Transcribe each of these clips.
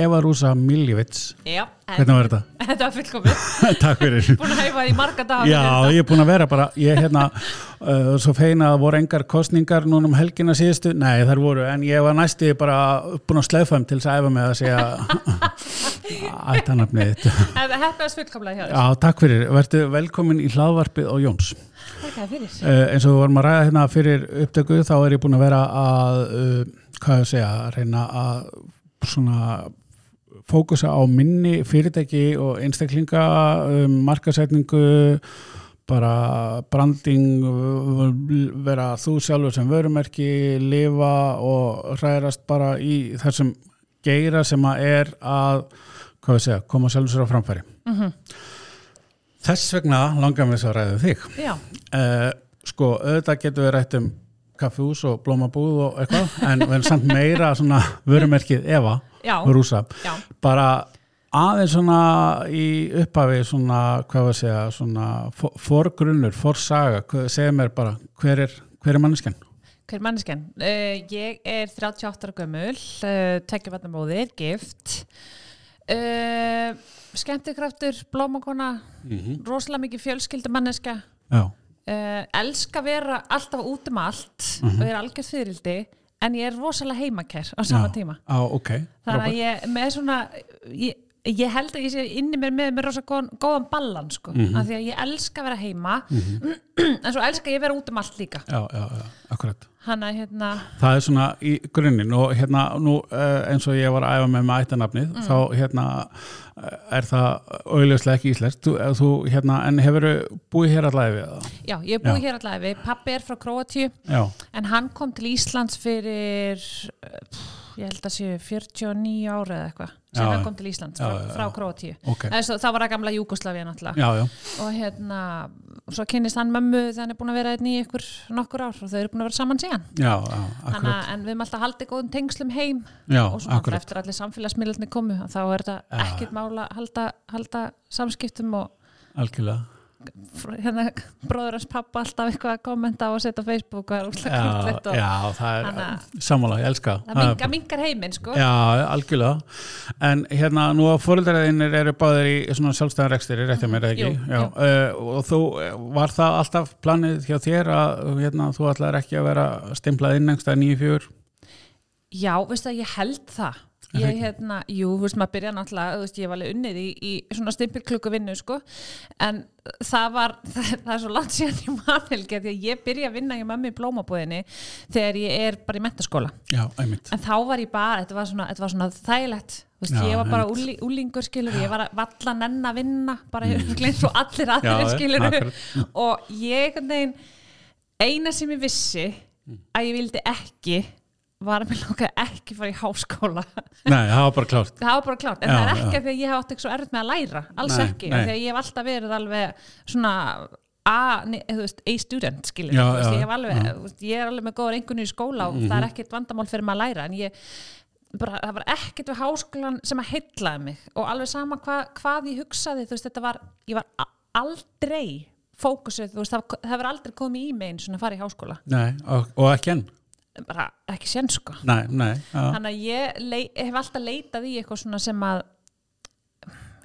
Eva Rúsa Miljevits. Já, en Hvernig var þetta? þetta var fullkomið. Takk fyrir. Búin að hæfa því marga daga Já, ég er búin að vera bara ég hérna, uh, svo feina að það voru engar kostningar núna um helgina síðustu. Nei, þar voru, en ég var næstu bara búin að slaufa um til þess að æfa mig að segja ættanafnið Þetta hefðast fullkomlega hjá þér. Já, takk fyrir, verðu velkomin í hlaðvarpið á Jóns. Takk fyrir. Uh, eins og við vorum að ræða hérna fyrir upptöku fókusa á minni fyrirtæki og einstaklinga um, markasetningu bara branding vera þú sjálfur sem vörumerki lifa og hrærast bara í þessum geira sem að er að segja, koma sjálfur sér á framfæri. Mhm. þess vegna langar mér svo að ræða þig. Uh, sko, auðvitað getur við rætt um kaffehús og blómabúð og eitthvað en erum samt meira svona vörumerkið Eva, Rúsa bara aðeins svona í upphafi svona, hvað var að segja svona for- forgrunnur, forsaga segja mér bara, hver er hver er manneskjan? Hver er manneskjan? Uh, ég er 38 ára gömul, uh, tekjuvatnamóðir, gift, uh, skemmtikraftur, blómakona, Mm rosalega mikið fjölskyldu manneska, Já, uh, elska vera alltaf út um allt Mhm. og er algjörð fyririldi, en ég er rosalega heimakær á sama Já. tíma. á, ok Þannig að ég með svona, ég, ég held að ég sé inni mér með, með rosa góðan, góðan ballan, sko, Mhm. af því að ég elska að vera heima, en svo elska ég að vera út um allt líka. Já, já, já, akkurat Hann að hérna, Það er svona í grunninn og hérna nú uh, eins og ég var að æfa með með ættanafnið Mm. þá hérna uh, er það auðvitað ekki íslenskt þú, eh, þú, hérna, en hefur búið hér allavega við það? já, ég er búið Já. hér allavega við, pappi er frá Króatíu, Já, en hann kom til Íslands fyrir, pff, ég held að séu 49 ára eða eitthvað, sem já. kom til Íslands Já, frá, frá Króatíu. ok Það, það var að gamla Júgoslavia náttúrulega. Já, já, Og hérna, svo kynnist hann mömmu þegar hann er búin að vera einn í ykkur nokkur ár og þau eru búin að vera saman síðan. já, já, Þannig að, en við erum alltaf haldið góðum tengslum heim Já, og akkurat eftir allir samfélagsmiðlarnir komu þá er þetta Já. ekkert mála að halda, halda samskiptum og Algjörlega hérna bróður hans pappa alltaf eitthvað að kommenta og setja á Facebook og er úrslega Já, krútlegt og já, það er sammála, ég elska það. Mingar, mingar heiminn sko. Já, algjörlega. En hérna, nú að fóreldraðinir eru báðir í svona sjálfstæðan rekstir, rétti mér ekki? Jú, Já, jú. uh, og þú, var það alltaf planið hjá þér að hérna, þú ætlaðir ekki að vera stimplað inn einhverstað nýju fjör Já, veistu að ég held það Er það ég hérna, jú, þú veist, maður byrja náttúrulega, þú veist, ég var alveg unnið í, í svona stimpilklukku vinnu, sko. En það var, það, það er svo langt síðan ég manhelgi að ég byrja að vinna hjá mömmu í blómabúðinni þegar ég er bara í mentaskóla Já, einmitt. En þá var ég bara, þetta var svona, þetta var svona þægilegt þú veist, Já, ég var bara úli, úlingur skilur, ég var að valla nenn að vinna bara eins og allir Mm. Já, aðrir skilur og ég einhvern veginn eina sem ég vissi að ég vildi ekki var að mér langaði ekki fara í háskóla. Nei, það var bara klárt. Það var bara klárt, en Já, það er ekki já. því að ég hef átt ekki svo erfitt með að læra alls Nei, ekki, nei. því að ég hef alltaf verið alveg svona A, ne, þú veist, A student skilur, Já, veist, ég, alveg, veist, ég er alveg með góður einhvern í skóla og það er ekkert vandamál fyrir maður að læra en ég, bara, það var ekkert við háskólan sem að heitlaði mig og alveg sama hva, hvað ég hugsaði þú veist, þetta var, ég var aldrei fókusuð, þú veist, það, það var aldrei komið í mig einu svona að fara í háskóla. Nei, og, og ekki enn bara ekki sén sko. Nei, nei, þannig að ég lei, hef alltaf leitað í eitthvað svona sem að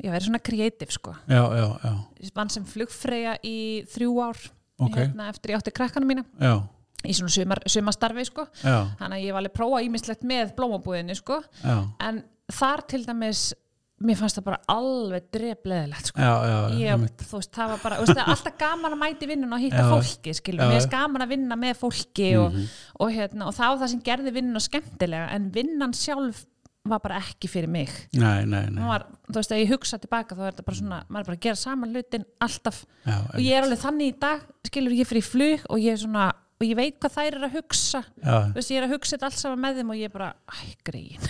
ég verið svona kreatív sko. Já, já, já, vann sem flugfreyja í þrjú ár Ok. hérna, eftir ég átti krakkana mína. Já, í svona sumar, sumastarfi sko. Já, þannig að ég var alveg prófa ímislegt með blómabúðinni sko. Já, en þar til dæmis mér fannst það bara alveg drefleðilegt sko. Ég, þú veist, það var bara, veist, það alltaf gaman að mæti vinnun og hitta Já. fólki. Mhm. mér er gaman að vinna með fólki og, og, hérna, og það var það sem gerði vinnun skemmtilega, en vinnan sjálf var bara ekki fyrir mig. Nei, nei, nei. Var, þú veist, ef ég hugsa tilbaka þá er þetta bara svona, maður er bara að gera saman hlutin alltaf, já, og ég er alveg þannig í dag skilur, ég fyrir flug og ég er svona og ég veit hvað þær eru að hugsa. Veist, ég er að hugsa þetta allt saman með þeim og ég er bara, æ,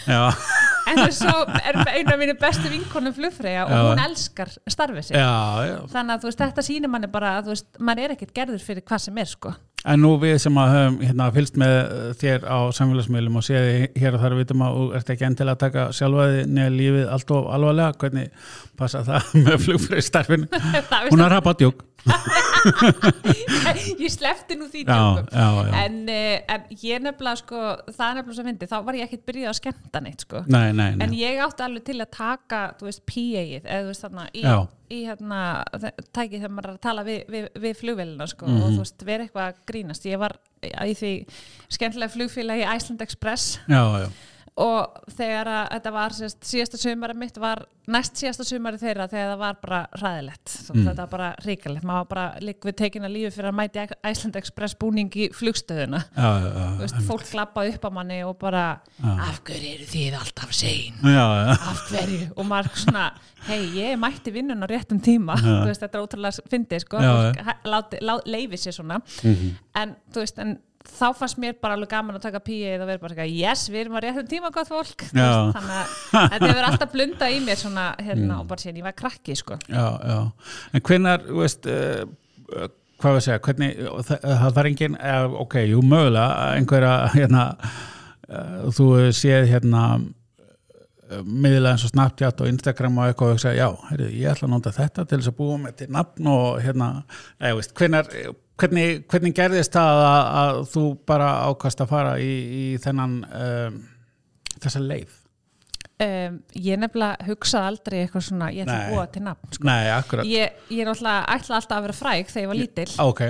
já, en svo er einu af mínu bestu vinkonum flugfreyja og hún elskar starfið sitt. Já, já. Þannig að veist, þetta sýnir manni bara að veist, maður er ekkert gerður fyrir hvað sem er sko. En nú við sem að höfum hérna, fylgst með þér á samfélagsmiðlum og séði hér og þar vitum að þú ert ekki endilega að taka sjálfaði neða lífið allt of alvarlega, hvernig passa það með flugfrið starfinu? Það Hún er rappa djók. ég slefti nú því já, já, já. en, eh, en ég nefnilega sko það er nefnilega svo fyndi, þá var ég ekkert byrjuð að skemmta neitt sko Nei, nei, nei. En ég átti alveg til að taka, þú veist, PA-ið, eða þú veist þarna, í, í hérna, tækið þegar maður er að tala við, við, við flugvélina, sko, Mhm. og þú veist, vera eitthvað að grínast. Ég var í því skemmtilega flugfélagi Iceland Express já, já, og þegar að þetta var sérst, síðasta sumari mitt var næst síðasta sumari þeirra þegar það var bara hræðilegt, þú Mm. þetta var bara ríkalegt, maður var bara lík við tekin að lífi fyrir að mæti Iceland Express búning í flugstöðuna. já, já, já, Þú veist, fólk lappaði upp á manni og bara af hverju eru þið alltaf sein? Af hverju? Og maður svona hei ég mætti vinnun á réttum tíma. Veist þetta er ótrúlega fyndið sko. Já, fólk hæ- láti, lá, leifi sér svona. Mhm. en þú veist en þá fannst mér bara alveg gaman að taka píið og vera bara eitthvað, yes, við erum á réttum tíma gott fólk, Já. þannig að þetta hefur alltaf blundað í mér svona hérna og bara síðan ég var krakki sko já, já. En hvenær, þú veist, uh, uh, hvað var að segja, hvernig, það, það var engin, uh, ok, jú, mögulega, einhverja, hérna, þú séð, hérna, miðlega eins og Snapchat og Instagram og eitthvað og hugsa, já, heyrðu, ég ætla að nota þetta til þess að búa með til nafn og hérna, eða, veist, hvenar, hvernig, hvernig gerðist það að, að þú bara ákast að fara í, í þennan, um, þessa leið? um, ég nefnilega hugsaði aldrei eitthvað svona, ég ætla að búa til nafn sko. Nei, akkurat. ég, ég er náttúrulega ætla alltaf að vera fræg þegar ég var lítil Ok,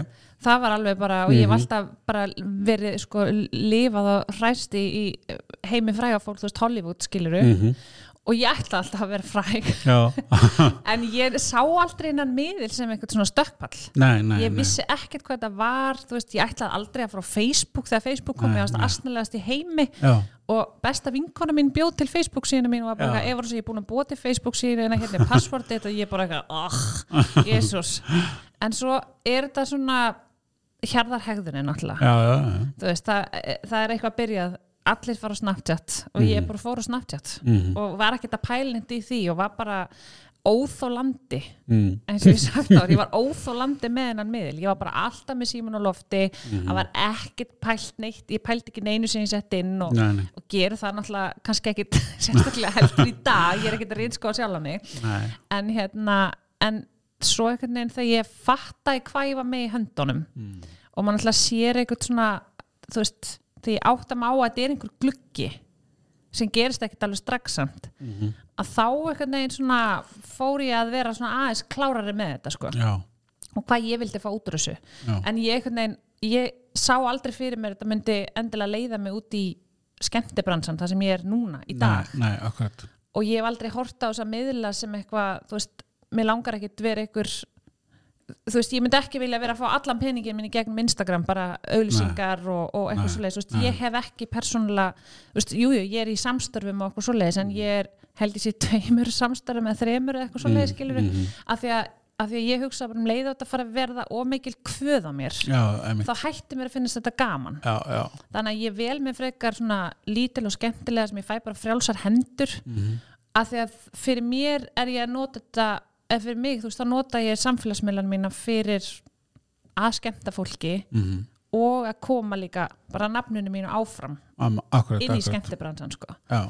það var alveg bara, og ég hef alltaf bara verið sko lifað og hræst í, í heimi fræga fólk, þú veist Hollywood skiluru Mhm. Og ég ætla alltaf að vera fræg. Já, en ég sá aldrei innan miðil sem eitthvað svona stökkpall. Nei, nei, ég nei. vissi ekkert hvað þetta var veist, ég ætlaði aldrei að fara á Facebook þegar Facebook kom Nei, ég nei. aðsnalegast í heimi. Já, og besta vinkona mín bjóð til Facebook síðan mín og var bara ef ég er búin að búa til Facebook síðan hérna er passwordið og ég er bara eitthvað oh, Jésús en svo er þetta svona hjarðarhegðunin náttúrulega. Já, já, já. veist, það, það er eitthvað byrjað allir fara á Snapchat og ég bara fór á Snapchat Mhm. og var ekkert að pælindi í því og var bara óþólandi Mm. eins og ég sagt þá, ég var óþólandi með hennan miðil, ég var bara alltaf með síman og lofti, Mhm. það var ekkert pælt neitt, ég pælti ekki neinu sem ég sett inn og, Nei, nei, og gerir það náttúrulega kannski ekkit sérstaklega heldur í dag, ég er ekkert að reynska á sjálf mig, nei. en hérna en svo einhvern veginn þegar ég fattaði hvað ég var með í höndunum Mm. og maður náttúrulega sér eitthvað svona þú veist, þegar ég átta mig á að þetta er einhver gluggi sem gerist ekkert alveg strax samt Mhm. að þá einhvern veginn svona fór ég að vera svona aðeins klárari með þetta sko. Já, og hvað ég vildi fá út úr þessu. Já. en ég einhvern veginn, ég sá aldrei fyrir mér að þetta myndi endilega leiða mig út í skemmtibransan, það sem ég er núna í dag. nei, nei, og ég hef aldrei hort á þess að miðla sem eitthvað, þú veist, mér langar ekkit vera einhver þú veist, ég myndi ekki vilja vera að fá allan peningin minn í gegnum Instagram, bara auðlýsingar og, og eitthvað svoleiðis, þú veist, ég hef ekki persónulega, þú veist, jújú, jú, ég er í samstörfum og eitthvað svoleiðis, en ég er held ég sé tveimur samstörfum eða þremur eða eitthvað svoleiðis, Mm, skilur mhm. af því að af því að ég hugsa bara um leið á þetta að fara að verða ómikil kvöð á mér Já, þá hætti mér að finnast þetta gaman. Já, já. þannig að ég vel með frekar svona lítil og skemmtilega sem ég fæ bara frjálsar hendur. Mhm. að því að fyrir mér er ég að nota þetta eða fyrir mig, þú veist, þá nota ég samfélagsmiðlan mína fyrir að skemmta fólki Mhm. og að koma líka bara nafnunum mínu áfram Am- Akkurat, inn í akkurat. skemmtibransan sko. Já,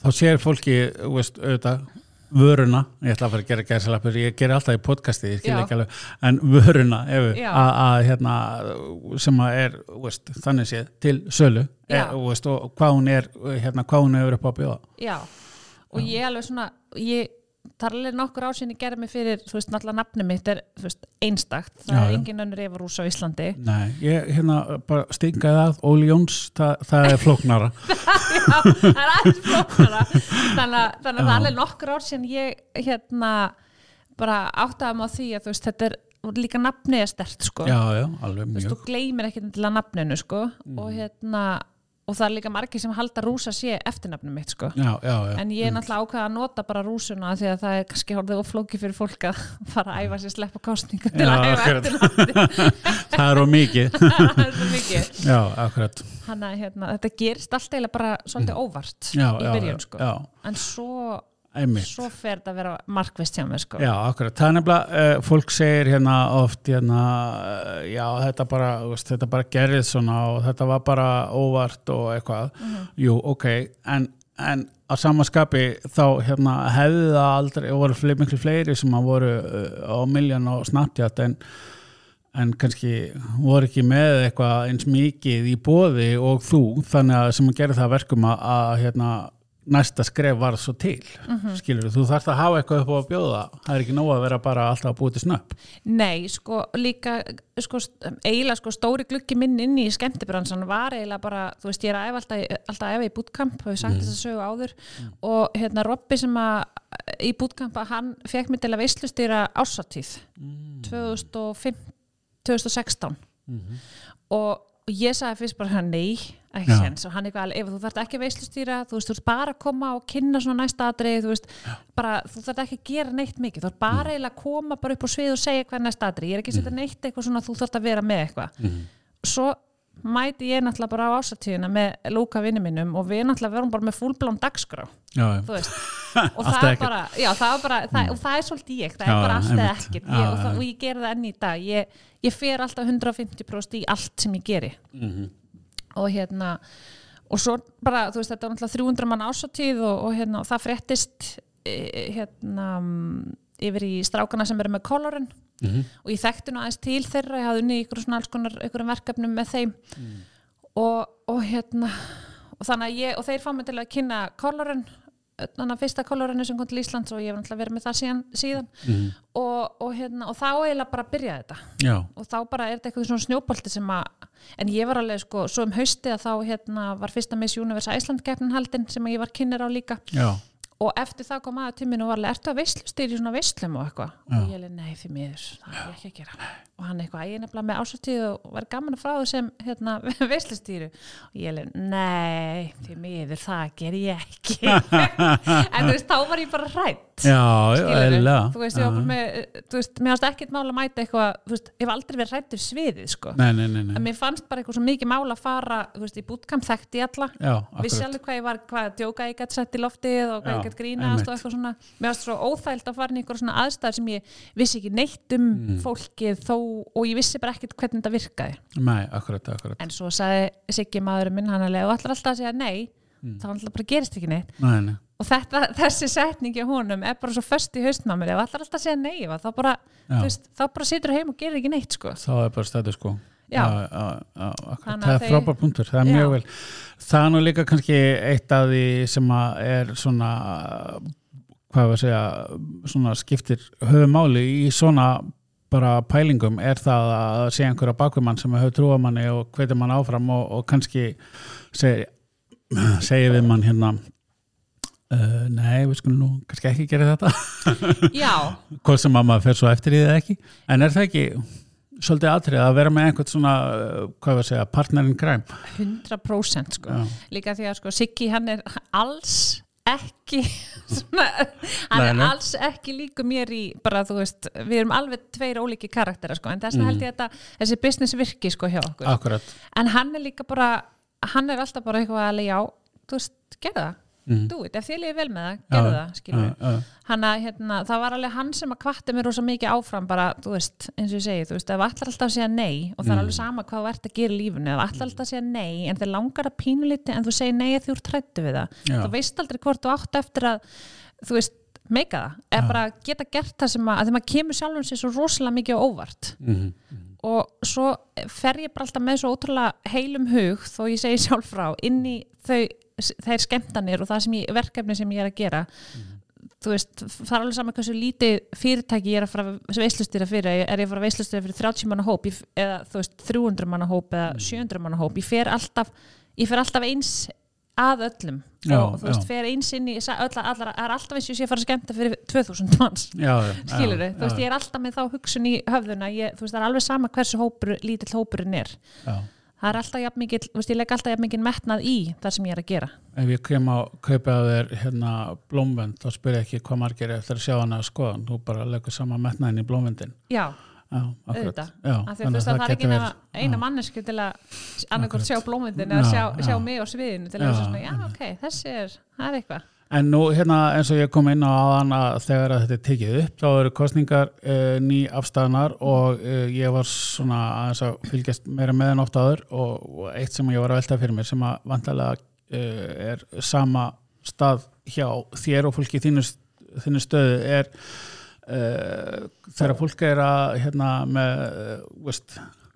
þá sér fólki, veist, auðvitað, vöruna, ég ætla að fara að gera gæðsalapur, ég ger alltaf í podcasti, ég skil Já. ekki alveg, en vöruna, ef, Já. að, hérna, sem að er, veist, þannig séð, til sölu, e, Já. þú veist, og hvað hún er, hérna, hvað hún hefur upp á bjóða. já, og ég alveg svona ég, það er nokkur ásinn ég gerði mig fyrir, þú veist, náttúrulega nafnum mitt er veist, einstakt, það Já, er engin önnur Evarús á Íslandi. Nei, ég, hérna, bara stingaði að, Óli Jóns, það, það er flóknara. Já, það er aðeins flóknara. Þannig að, þannig að það er nokkur sem ég hérna bara áttaði mig á því að þú veist þetta er líka nafnið er stert sko. Já, já, alveg þú veist, mjög. þú gleymir ekki til að nafninu sko. Og hérna og það er líka margir sem halda rúsa sé eftirnafnum mitt sko Já, já, já. en ég er náttúrulega ákveða að nota bara rúsuna því að það er kannski hórðið og flóki fyrir fólk að fara að æfa sér sleppa kostningu til að æfa eftirnafni það er á mikið. það er svo mikið Já, akkurat. Hanna, hérna, þetta gerist allt eiginlega bara svolítið óvart Já, í byrjun já, sko. já, en svo, einmitt. svo fer þetta að vera markvist hjá mér sko. Já, akkurat. Það er nefnilega, uh, fólk segir hérna oft, hérna, uh, já, þetta bara, veist, þetta bara gerðið svona og þetta var bara óvart og eitthvað. Mhm. Jú, ok, en en á samaskapi þá hérna, hefði það aldrei, voru fle miklu fleiri sem að voru uh, á miljón og Snapchat en, en kannski voru ekki með eitthvað eins mikið í bóði og þú þannig að sem að gera það verkum að, að hérna, næsta skref var svo til mm skilur þú þarfst að hafa eitthvað upp á að bjóða. Það er ekki nóg að vera bara alltaf að búið til snöpp. Nei, sko líka sko, eiginlega sko stóri gluggi minn inn í skemmtibransan var eiginlega bara þú veist ég er að æfa alltaf, alltaf að æfa í og ég sagt þess að sögu áður. Og hérna Robby sem að í bootcamp að hann fekk mig til að veislustýra ásattíð 2005, 2016 og og ég sagði fyrst bara nei ekki Já. séns. Og hann eitthvað alveg ef þú þarft ekki að veislustýra þú veist þú ert bara að koma og kynna svona næsta atrið þú veist bara þú þarft ekki að gera neitt mikið. Þú ert bara eiginlega að koma bara upp á svið og segja hvað er næsta atrið ég er ekki að setja neitt eitthvað svona þú þarft að vera með eitthvað. Svo mæti ég náttúrulega bara á ásatíðina með Lúka vinni mínum og við náttúrulega verum bara með fullblán dagskrá já, og það er bara, já það er bara það, og það er svolítið ég, það Já, er bara allt eða einmitt. ekkert. Ég, og, og ég gera það enn í dag. Ég, ég fer alltaf 150% í allt sem ég geri. Mhm. og hérna og svo bara, þú veist, þetta var náttúrulega 300 mann ásatíð og, og hérna, það fréttist e, hérna mm, yfir í strákana sem eru með kolorin Mhm. og ég þekkti nú aðeins til þeirra ég hafði unni ykkur svona alls konar ykkur verkefnum með þeim og, og hérna og þannig að ég, og þeir fá mig til að kynna kolorin þannig að fyrsta kolorinu sem kom til Íslands og ég hef náttúrulega verið með það síðan, síðan. Mhm. Og, og, hérna, og þá eiginlega bara byrjaði þetta já, og þá bara er þetta eitthvað svona snjóbolti sem að en ég var alveg sko, svo um haustið að þá hérna var fyrsta Miss Universe Æsland keppnin haldin sem ég var kynner á líka já, og eftir það kom aða tíminu og var ertu að veislustýri svona veislum og eitthvað? Og ég leiði, nei því miður, það er ekki að gera. Og hann eitthvað, ég er nefnilega með ásvartíð og var gaman að frá þau sem hérna, veislustýri og ég leiði, nei því miður, það ger ég ekki. En þú veist, þá var ég bara hrætt já, já, eðlilega. þú veist, ég var bara með þú veist, mér fannst ekkert mál að mæta eitthvað þú veist, ég hef aldrei verið hrættur sviðið sko. nei, nei, nei, nei. en mér fannst bara eitthvað svo mikið mál að fara þú veist, í bootcamp þekkti ég alla. Já, akkurat. alveg hvað ég var, hvað djóka ég gætt sett í loftið og hvað Já, ég gætt grínast og eitthvað svona. Mér fannst svo óþægild að fara í einhver svona aðstæður sem ég vissi ekki neitt um Mm. fólkið þó, og ég vissi bara ekkert hvernig þetta virkaði. Nei, akkurat, akkurat. En svo sagði Siggi maðurinn minn hann alveg og ætlar alltaf að segja nei. Mm. þá alltaf bara gerist ekki neitt. Nei, nei, og þetta, þessi setning hjá honum er bara svo föst í haustna á mér ef allar alltaf segja nei þá bara, veist, þá bara situr heim og gerir ekki neitt sko. þá er bara stæðu sko Já. já, já, það að er frábær punktur, það er mjög vel. Það er nú líka kannski eitt af því sem er svona hvað við að segja svona skiptir höfumáli í svona bara pælingum er það að sé einhverja bakvimann sem hefur trúa manni og hvetur mann áfram og, og kannski segir, segir við mann hérna uh, nei, við skulum nú kannski ekki gera þetta já, hvað sem að maður fer svo eftir í það ekki en er það ekki svolítið atrið að vera með einhvern svona uh, hvað við að segja, partnerin græm 100% sko. Já. líka því að sko, Siggi hann er alls ekki svona, hann Nei, er nei. alls ekki líku mér í bara þú veist, við erum alveg tveir ólíki karaktera sko, en þess vegna Mm. held ég að þetta, þessi business virki sko hjá okkur akkurat en hann er líka bara, hann er alltaf bara eitthvað alveg já, þú veist, gerðu það Mhm. do it, ef þið líði vel með það, gerðu Já, það skilur Já, já, hann að hérna, það var alveg hann sem að kvatti mér rosa mikið áfram bara, þú veist, eins og ég segi þú veist, ef allar alltaf segja nei og það er alveg sama hvað þú ert að gera í lífinu, ef allar alltaf segja nei en þeir langar að pínu liti en þú segir nei að þú ert trættu við það, Já. þú veist aldrei hvort þú átt eftir að, þú veist meika það, eða bara geta gert það sem að, að þegar maður kemur sjálfum sér svo rosalega mikið óvart Mhm. og svo fer ég bara alltaf með svo ótrúlega heilum hug þó ég segi sjálf frá inn í þau, þeir skemmtanir og það sem ég, verkefni sem ég er að gera. Þú veist, það er alveg saman hversu lítið fyrirtæki ég er að fara veislustýra fyrir, er ég að fara veislustýra fyrir 30 manna hóp ég, eða þú veist 300 manna hóp eða 700 manna hóp, ég fer alltaf ég fer alltaf eins að öllum. Já, og þú veist, já. fer eins inn í öll, allar, er alltaf eins og ég fara að skemmta fyrir 2000 manns. Skilur já, þú veist, ég er alltaf með þá hugsun í höfðuna ég, þú veist, það er alveg sama hversu hópur, lítill hópurinn er. Já. Það er alltaf jafn mikil, þú veist, ég legg alltaf jafn mikil metnað í það sem ég er að gera. Ef ég kem á kaupa að þér hérna blómvend þá spyr ég ekki hvað margir eftir að sjá hana að skoða þú bara leggur sama metnaðin í blómvendin. Já, já, auðvitað. Já, af því að þú veist að það er ekki eina já. mannesku til að annarkort sjá blómyndin eða Já, sjá, já. sjá mig á sviðinu til að Já, vera svona, já, ok, þessi er það er eitthvað En nú hérna eins og ég kom inn á aðan að þegar að þetta er tekið upp þá eru kostningar uh, ný afstæðanar og uh, ég var svona aðeins að fylgjast meira með en oft áður og, og eitt sem ég var að velta fyrir mér sem að vantarlega uh, er sama stað hjá þér og fólki í þínu, þínu stöðu er þegar fólk er að hérna með veist,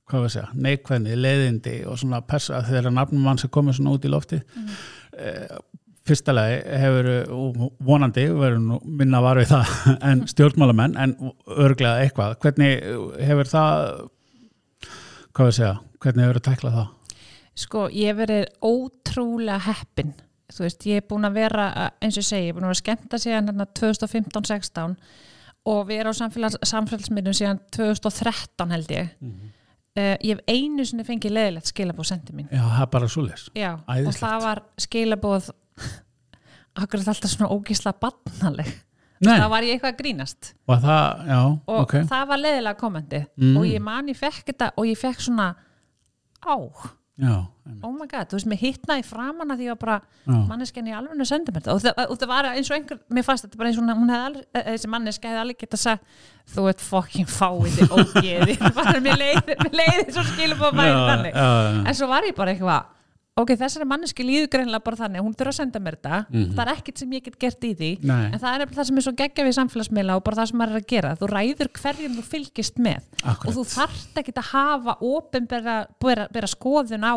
hvað við segja, neikvæðni, leiðindi og svona persa þegar nafnum mann sem komið svona út í lofti mm. uh, fyrsta lagi hefur vonandi, verður minna var við það en stjórnmálamenn en örglega eitthvað, hvernig hefur það hvað við segja, hvernig hefur það tæklað það? Sko, ég hef verið ótrúlega heppin þú veist, ég hef búin að vera eins og segi, ég hef búin að vera skemmta síðan hérna 2015-16 og við erum á samfélags, samfélagsmiðnum síðan 2013 held ég mm -hmm. uh, ég hef einu sinni fengið leðilegt skilabóð sendið mín Já, það er bara svo les Já, Æðislegt. og það var skilabóð akkur er alltaf svona ógísla barnaleg? Það var ég eitthvað að grínast. Og það, já, og okay. það var leðilega komandi. Mm. og ég man ég fekk þetta og ég fekk svona á. Já, oh my god, þú veist, mér hittnaði framann að því að bara manneskenni alveg sendi mér þetta. Og það, og það var eins og einhver, mér fannst þetta bara eins og hún hefði, eh, þessi manneska hefði alveg gett að sagja, þú ert fokkin fáiði og geði, mér leiði mér leiði svo skilum á bæðin þannig. en svo var ég bara eitthvað ok, þessari manneski líður greinlega bara þannig hún þurfa að senda mér þetta, mm -hmm. það er ekkit sem ég get gert í því, Nei. en það er það sem er svo geggja við samfélagsmiðla og bara það sem maður er að gera þú ræður hverjum þú fylgist með Akkurat. og þú þarft ekki að hafa ofinbera skoðun á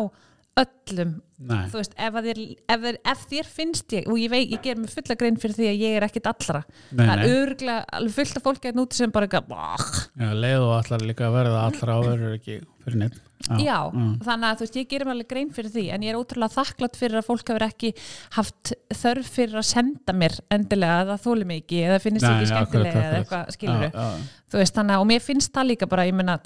öllum Nei. þú veist, ef, þér, ef, þér, ef þér finnst ég og ég, vei, ég ger mig fulla grein fyrir því að ég er ekkit allra. Nei, það er örglega, alveg fullt af fólki að núti sem bara eitthvað leið og allar líka að verða allra og verður ekki fyrir neitt Já, já mm. þannig að þú veist, ég gerum alveg grein fyrir því en ég er ótrúlega þakklátt fyrir að fólk hefur ekki haft þörf fyrir að senda mér endilega að það þóli mig ekki eða finnist Nei, ekki skemmtilega eða eitthvað skilur þú veist, þannig að, og mér finnst það líka bara, ég menna,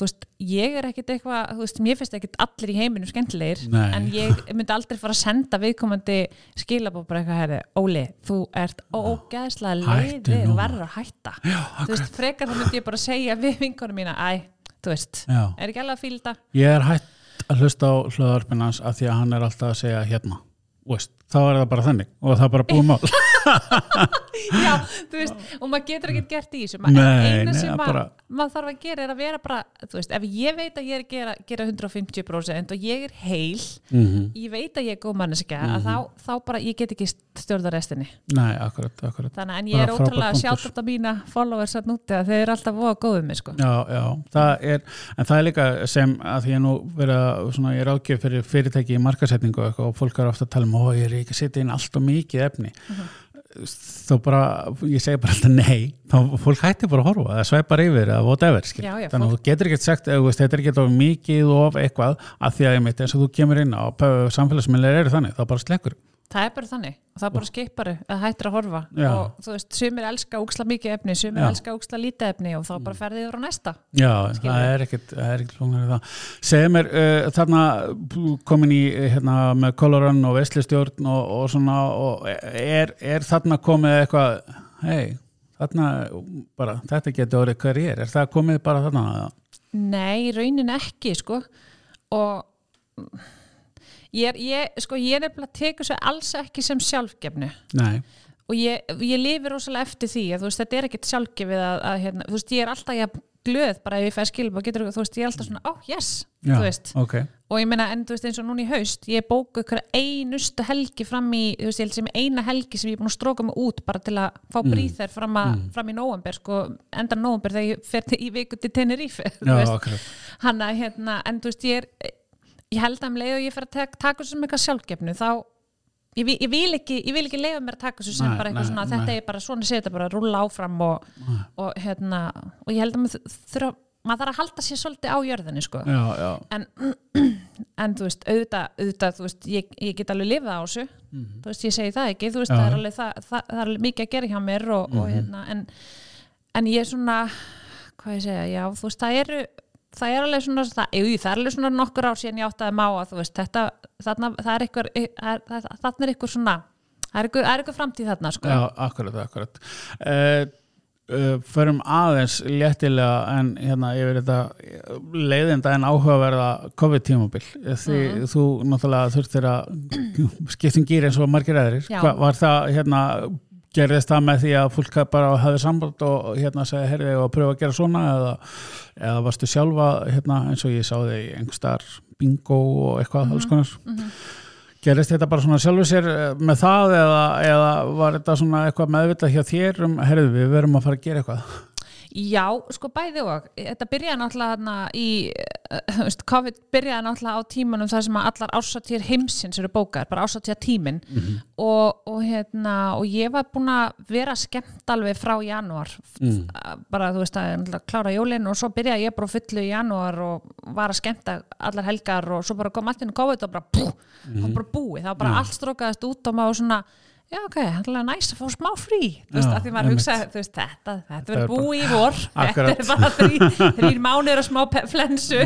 ég er ekkit eitthvað, þú veist, mér finnst ekkit allir í heiminu skemmtilegir, en ég myndi aldrei fara að senda viðkomandi skilabóð bara eitthvað, herri, Óli, þú ert ógæðslega leiðið og verður að hætta. Já, þú veist, frekar þá myndi ég bara segja við vinkonum mína, æ, þú veist Já. er ekki alveg að fýlda ég er hætt að hlusta á hlöðarpinnans af því að hann er alltaf að segja hérna. Veist, þá er það bara þannig og það er bara búið mál Já, þú veist, og maður getur ekkert gert í þessu. Eina sem bara- maður þarf að gera er að vera bara, þú veist, ef ég veit að ég er að gera, gera 150% og ég er heil Mhm. ég veit að ég er góð manneskja að þá, þá bara, ég get ekki stjórna restinni. Nei, akkurat, akkurat. Þannig en ég er ótrúlega sjátt þetta mína followers að núti að þeir eru alltaf voða góðum mig sko. Já, já, það er, en það er líka sem að því að nú vera svona, ég er ágjöf fyrir fyrirtæki í markasetningu og fólk er ofta að tala um, ó, ég er ekki að setja inn allt og mikið efni þá bara, ég segi bara alltaf nei þá fólk hætti bara að horfa, það sveipar yfir eða whatever, Já, já, þannig að þú getur ekkert sagt, veist, þetta er ekki of mikið of eitthvað, að því að ég mitt eins og þú kemur inn á samfélagsmiðlega eru þannig, þá bara slekkur það er bara þannig, og það er bara skiparu að hættir að horfa Já. og þú veist, sumir elska úksla mikið efni, sumir Já. elska úksla lítið efni og þá bara ferðið yfir á næsta Já, Skilur. það er ekkert, er ekkert flóknar í það. Segðu mér, uh, þarna komin í hérna með kolorann og veslistjórn og, og svona, og er, er þarna komið eitthvað, hei, þarna bara, þetta getur orðið karriér, er það komið bara þarna? Nei, raunin ekki sko og ég er, ég, sko, ég er nefnilega teka svo alls ekki sem sjálfgefnu Nei, og ég, ég lifi rosalega eftir því að veist, þetta er ekkert sjálfgefið að, að hérna, þú veist, ég er alltaf ég glöð bara ef ég fæ skilum og getur, þú veist, ég er alltaf svona oh yes, já, þú veist. ok, og ég meina, en þú veist, eins og núna í haust ég bóku ykkur einustu helgi fram í, þú veist, ég held sem eina helgi sem ég er búin að stróka mig út bara til að fá Mm. bríþær fram, að- fram í nóvember sko, endan nóvember þegar ég fer í viku til Tenerife, þú já, hann að hérna, en þú veist ég er ég held að um leið og ég fer að tek, taka þessu sem eitthvað sjálfgefnu þá ég, ég vil ekki, ég vil ekki leiða mér að taka þessu sem Nei, bara eitthvað nei, svona, nei. þetta er bara svona sér þetta bara að rúlla áfram og, og hérna og ég held að maður þurfa maður þarf að halda sér svolítið á jörðinni sko já, já, en, en þú veist, auðvitað, auðvitað þú veist, ég, ég get alveg lifað á þessu Mhm. þú veist, ég segi það ekki þú veist, Já. það er alveg, það, það, það er alveg mikið að gera hjá mér og, Mhm. og hérna, en, en ég er svona hvað ég segja, já, þú veist, það eru það er alveg svona, það, jú, það er alveg svona nokkur ár síðan ég áttaði má að þú veist, þetta þarna, það er ykkur þarna er ykkur svona það er ykkur, er ykkur framtíð þarna, sko já, akkurat, akkurat. Uh, uh, förum aðeins léttilega en hérna yfir þetta leiðinda en áhugaverða COVID-tímabil því Mhm. þú náttúrulega þurftir að skiptum gýr eins og margir aðrir Já. Hva, var það hérna gerðist það með því að fólk bara hafði samband og hérna segja herði og pröfa að gera svona? Eða, eða varstu sjálfa hérna eins og ég sá þig einhver starf bingo og eitthvað alls konar. Gerist þetta bara svona sjálfur sér eh, með það eða, eða var þetta svona eitthvað meðvitað hjá þér um, herðu við verum að fara að gera eitthvað? Já, sko bæði og þetta byrjaði náttúrulega í þú veist, COVID byrjaði náttúrulega á tímanum þar sem allar ásatýr heimsins eru bókar, bara ásatýr tímin og, og hérna og ég var búin að vera skemmt alveg frá janúar. Mm. bara þú veist að klára jólin og svo byrjaði ég bara fullu í janúar og var að skemmta allar helgar og svo bara kom allt inn COVID og bara, pú, það var bara búið, það var bara allt strókaðist út og maður svona Já, ok, það er næst að fá smá frí. Þú veist, að því maður hugsa, þú veist, þetta, þetta er verður búið í vor. Þetta er bara þrý, þrýr mánuður og smá flensu.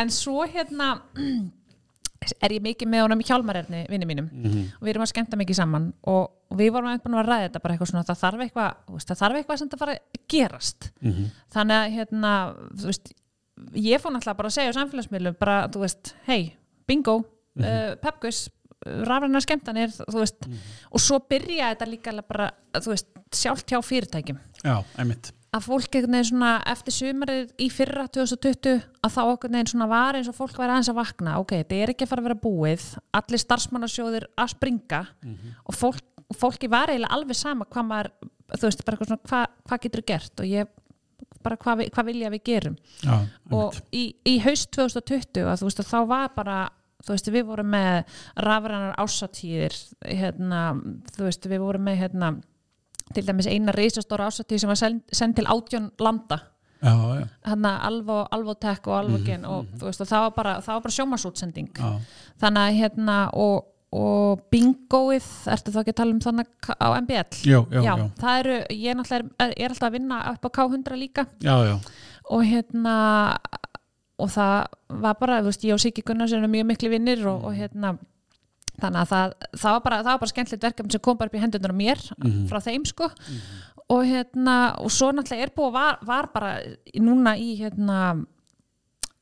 En svo hérna er ég mikið með honum í hjálmarefni vinni mínum. Mhm. og við erum að skemmta mikið saman. Og, við vorum eitthvað að ræða þetta bara eitthvað svona það þarf eitthvað, það þarf eitthvað sem það fara að gerast. Mhm. þannig að hérna, þú veist ég fór náttúrulega bara að segja á samfélagsmiðlum bara, þú veist, hei, bingo mm uh, pepgus, rafræna skemmtanir veist, og svo byrja þetta líka bara, þú veist, sjálft hjá fyrirtækjum. Já, einmitt. Að fólk einhvern veginn svona eftir sumarið í fyrra 2020 að þá einhvern veginn svona var eins og fólk væri aðeins að vakna. Ok, þetta er ekki að fara að vera búið. Allir starfsmannasjóðir að springa og fólk, fólki var eiginlega alveg sama hvað maður, þú veist, bara eitthvað svona hvað, hvað getur gert? Og ég bara hvað, hvað vilja við gerum? Já, og í, í haust 2020 að þú veist að þá var bara þú veist við vorum með rafrænar ásatíðir hérna, þú veist við vorum með hérna, til dæmis eina reisastóra ásatíð sem var send, send til átjón landa. Hérna Alvo, Alvotek og Alvogen og þú veist og það var bara, bara sjómasútsending þannig að hérna og, og bingoið, ertu þá ekki að tala um þannig á MBL? já, já, já, það eru, ég er, er alltaf að vinna upp á K100 líka. Já, já. og hérna og það var bara, þú veist, ég og Siggi Gunnars erum mjög miklu vinnir og, og hérna þannig að það, það, var bara, bara skemmtilegt verkefni sem kom bara upp í hendunar á mér frá þeim sko. Og hérna og svo náttúrulega er búið var, var bara núna í hérna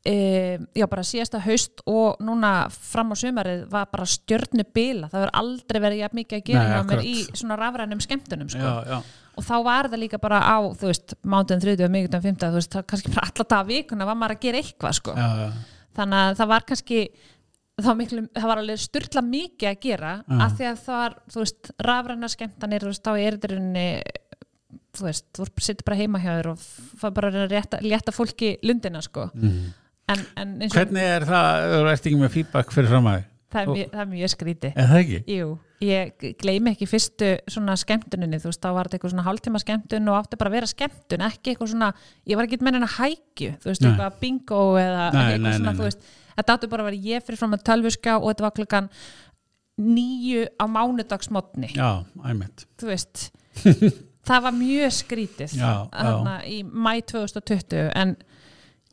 e, já bara síðasta haust og núna fram á sumarið var bara stjörnu bila, það verður aldrei verið jafn mikið að gera Nei, í svona rafrænum skemmtunum sko já, já. og þá var það líka bara á þú veist, mándun, þriðju og miðgundum, fymta þú veist, það kannski bara alla dag vikuna var maður að gera eitthvað sko. já, já. þannig að það var kannski það var, miklu, það var alveg styrla mikið að gera af því að það var, þú veist, rafræna skemmtanir, þú veist, þá er þetta þú veist, þú sittir bara heima hjá þér og það bara að rétta, létta fólki lundina sko Mhm. En, en hvernig er það, þú ert ekki með feedback fyrir fram að það það er mjög skríti er það ekki? Jú, ég gleymi ekki fyrstu svona skemmtuninni, þú veist, þá var þetta eitthvað svona hálftíma skemmtun og átti bara að vera skemmtun ekki eitthvað svona, ég var ekki með henni að hækju þú veist, Nei. eitthvað bingo eða Nei, eitthvað nei, svona, þú veist. Þetta áttu bara að vera ég fyrir fram að tölvuska og þetta var klukkan nýju á mánudagsmotni já, þú veist það var mjög skrítið Já, þarna í mæ 2020 en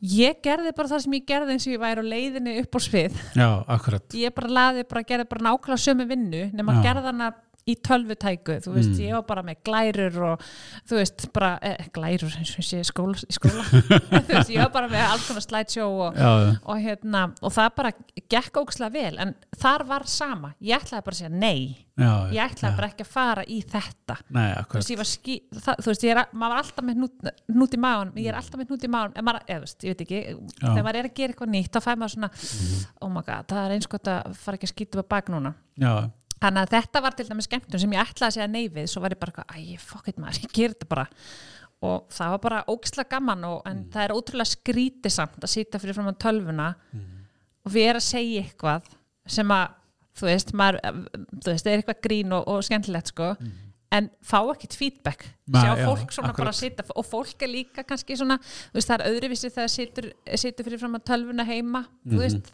ég gerði bara það sem ég gerði eins og ég væri á leiðinni upp á svið já, akkurat ég bara laði bara gerði bara nákvæmlega sömu vinnu nema Já. gerði hana í tölvutæku þú veist, Mm. ég var bara með glærur og þú veist, bara, eh, glærur eins og ég sé skóla, skóla. þú veist, ég var bara með alls konar slideshow og, já, já, og hérna, og það bara gekk ókslega vel, en þar var sama. Ég ætlaði bara að segja nei. Já, ég ætlaði bara ekki að fara í þetta. Nei, þú veist, ég var ský, það, þú veist, ég er, maður var alltaf með hnút, hnút í maðan, ég er alltaf með hnút í maðan en maður, þú veist, ég veit ekki þegar maður er að gera eitthvað nýtt, þá fæ maður svona oh my god, það er eins gott að fara ekki að skýta upp bak núna. Já, þannig að þetta var til dæmis skemmtun sem ég ætlaði að segja nei við svo var ég bara, eitthvað, æ, fuck it maður, ég ger þetta bara. Og það var bara ógislega gaman og, en það er ótrúlega skrítið samt að sýta fyrir fram á tölvuna og við erum að segja eitthvað sem að þú veist, maður, þú veist, það er eitthvað grín og, og skemmtilegt sko en fá ekkert feedback. Nei, sjá já, fólk svona bara akkurat. að sitja og fólk er líka kannski svona þú veist, það er öðruvísi þegar situr, situr fyrir fram að tölvuna heima Mhm, þú veist,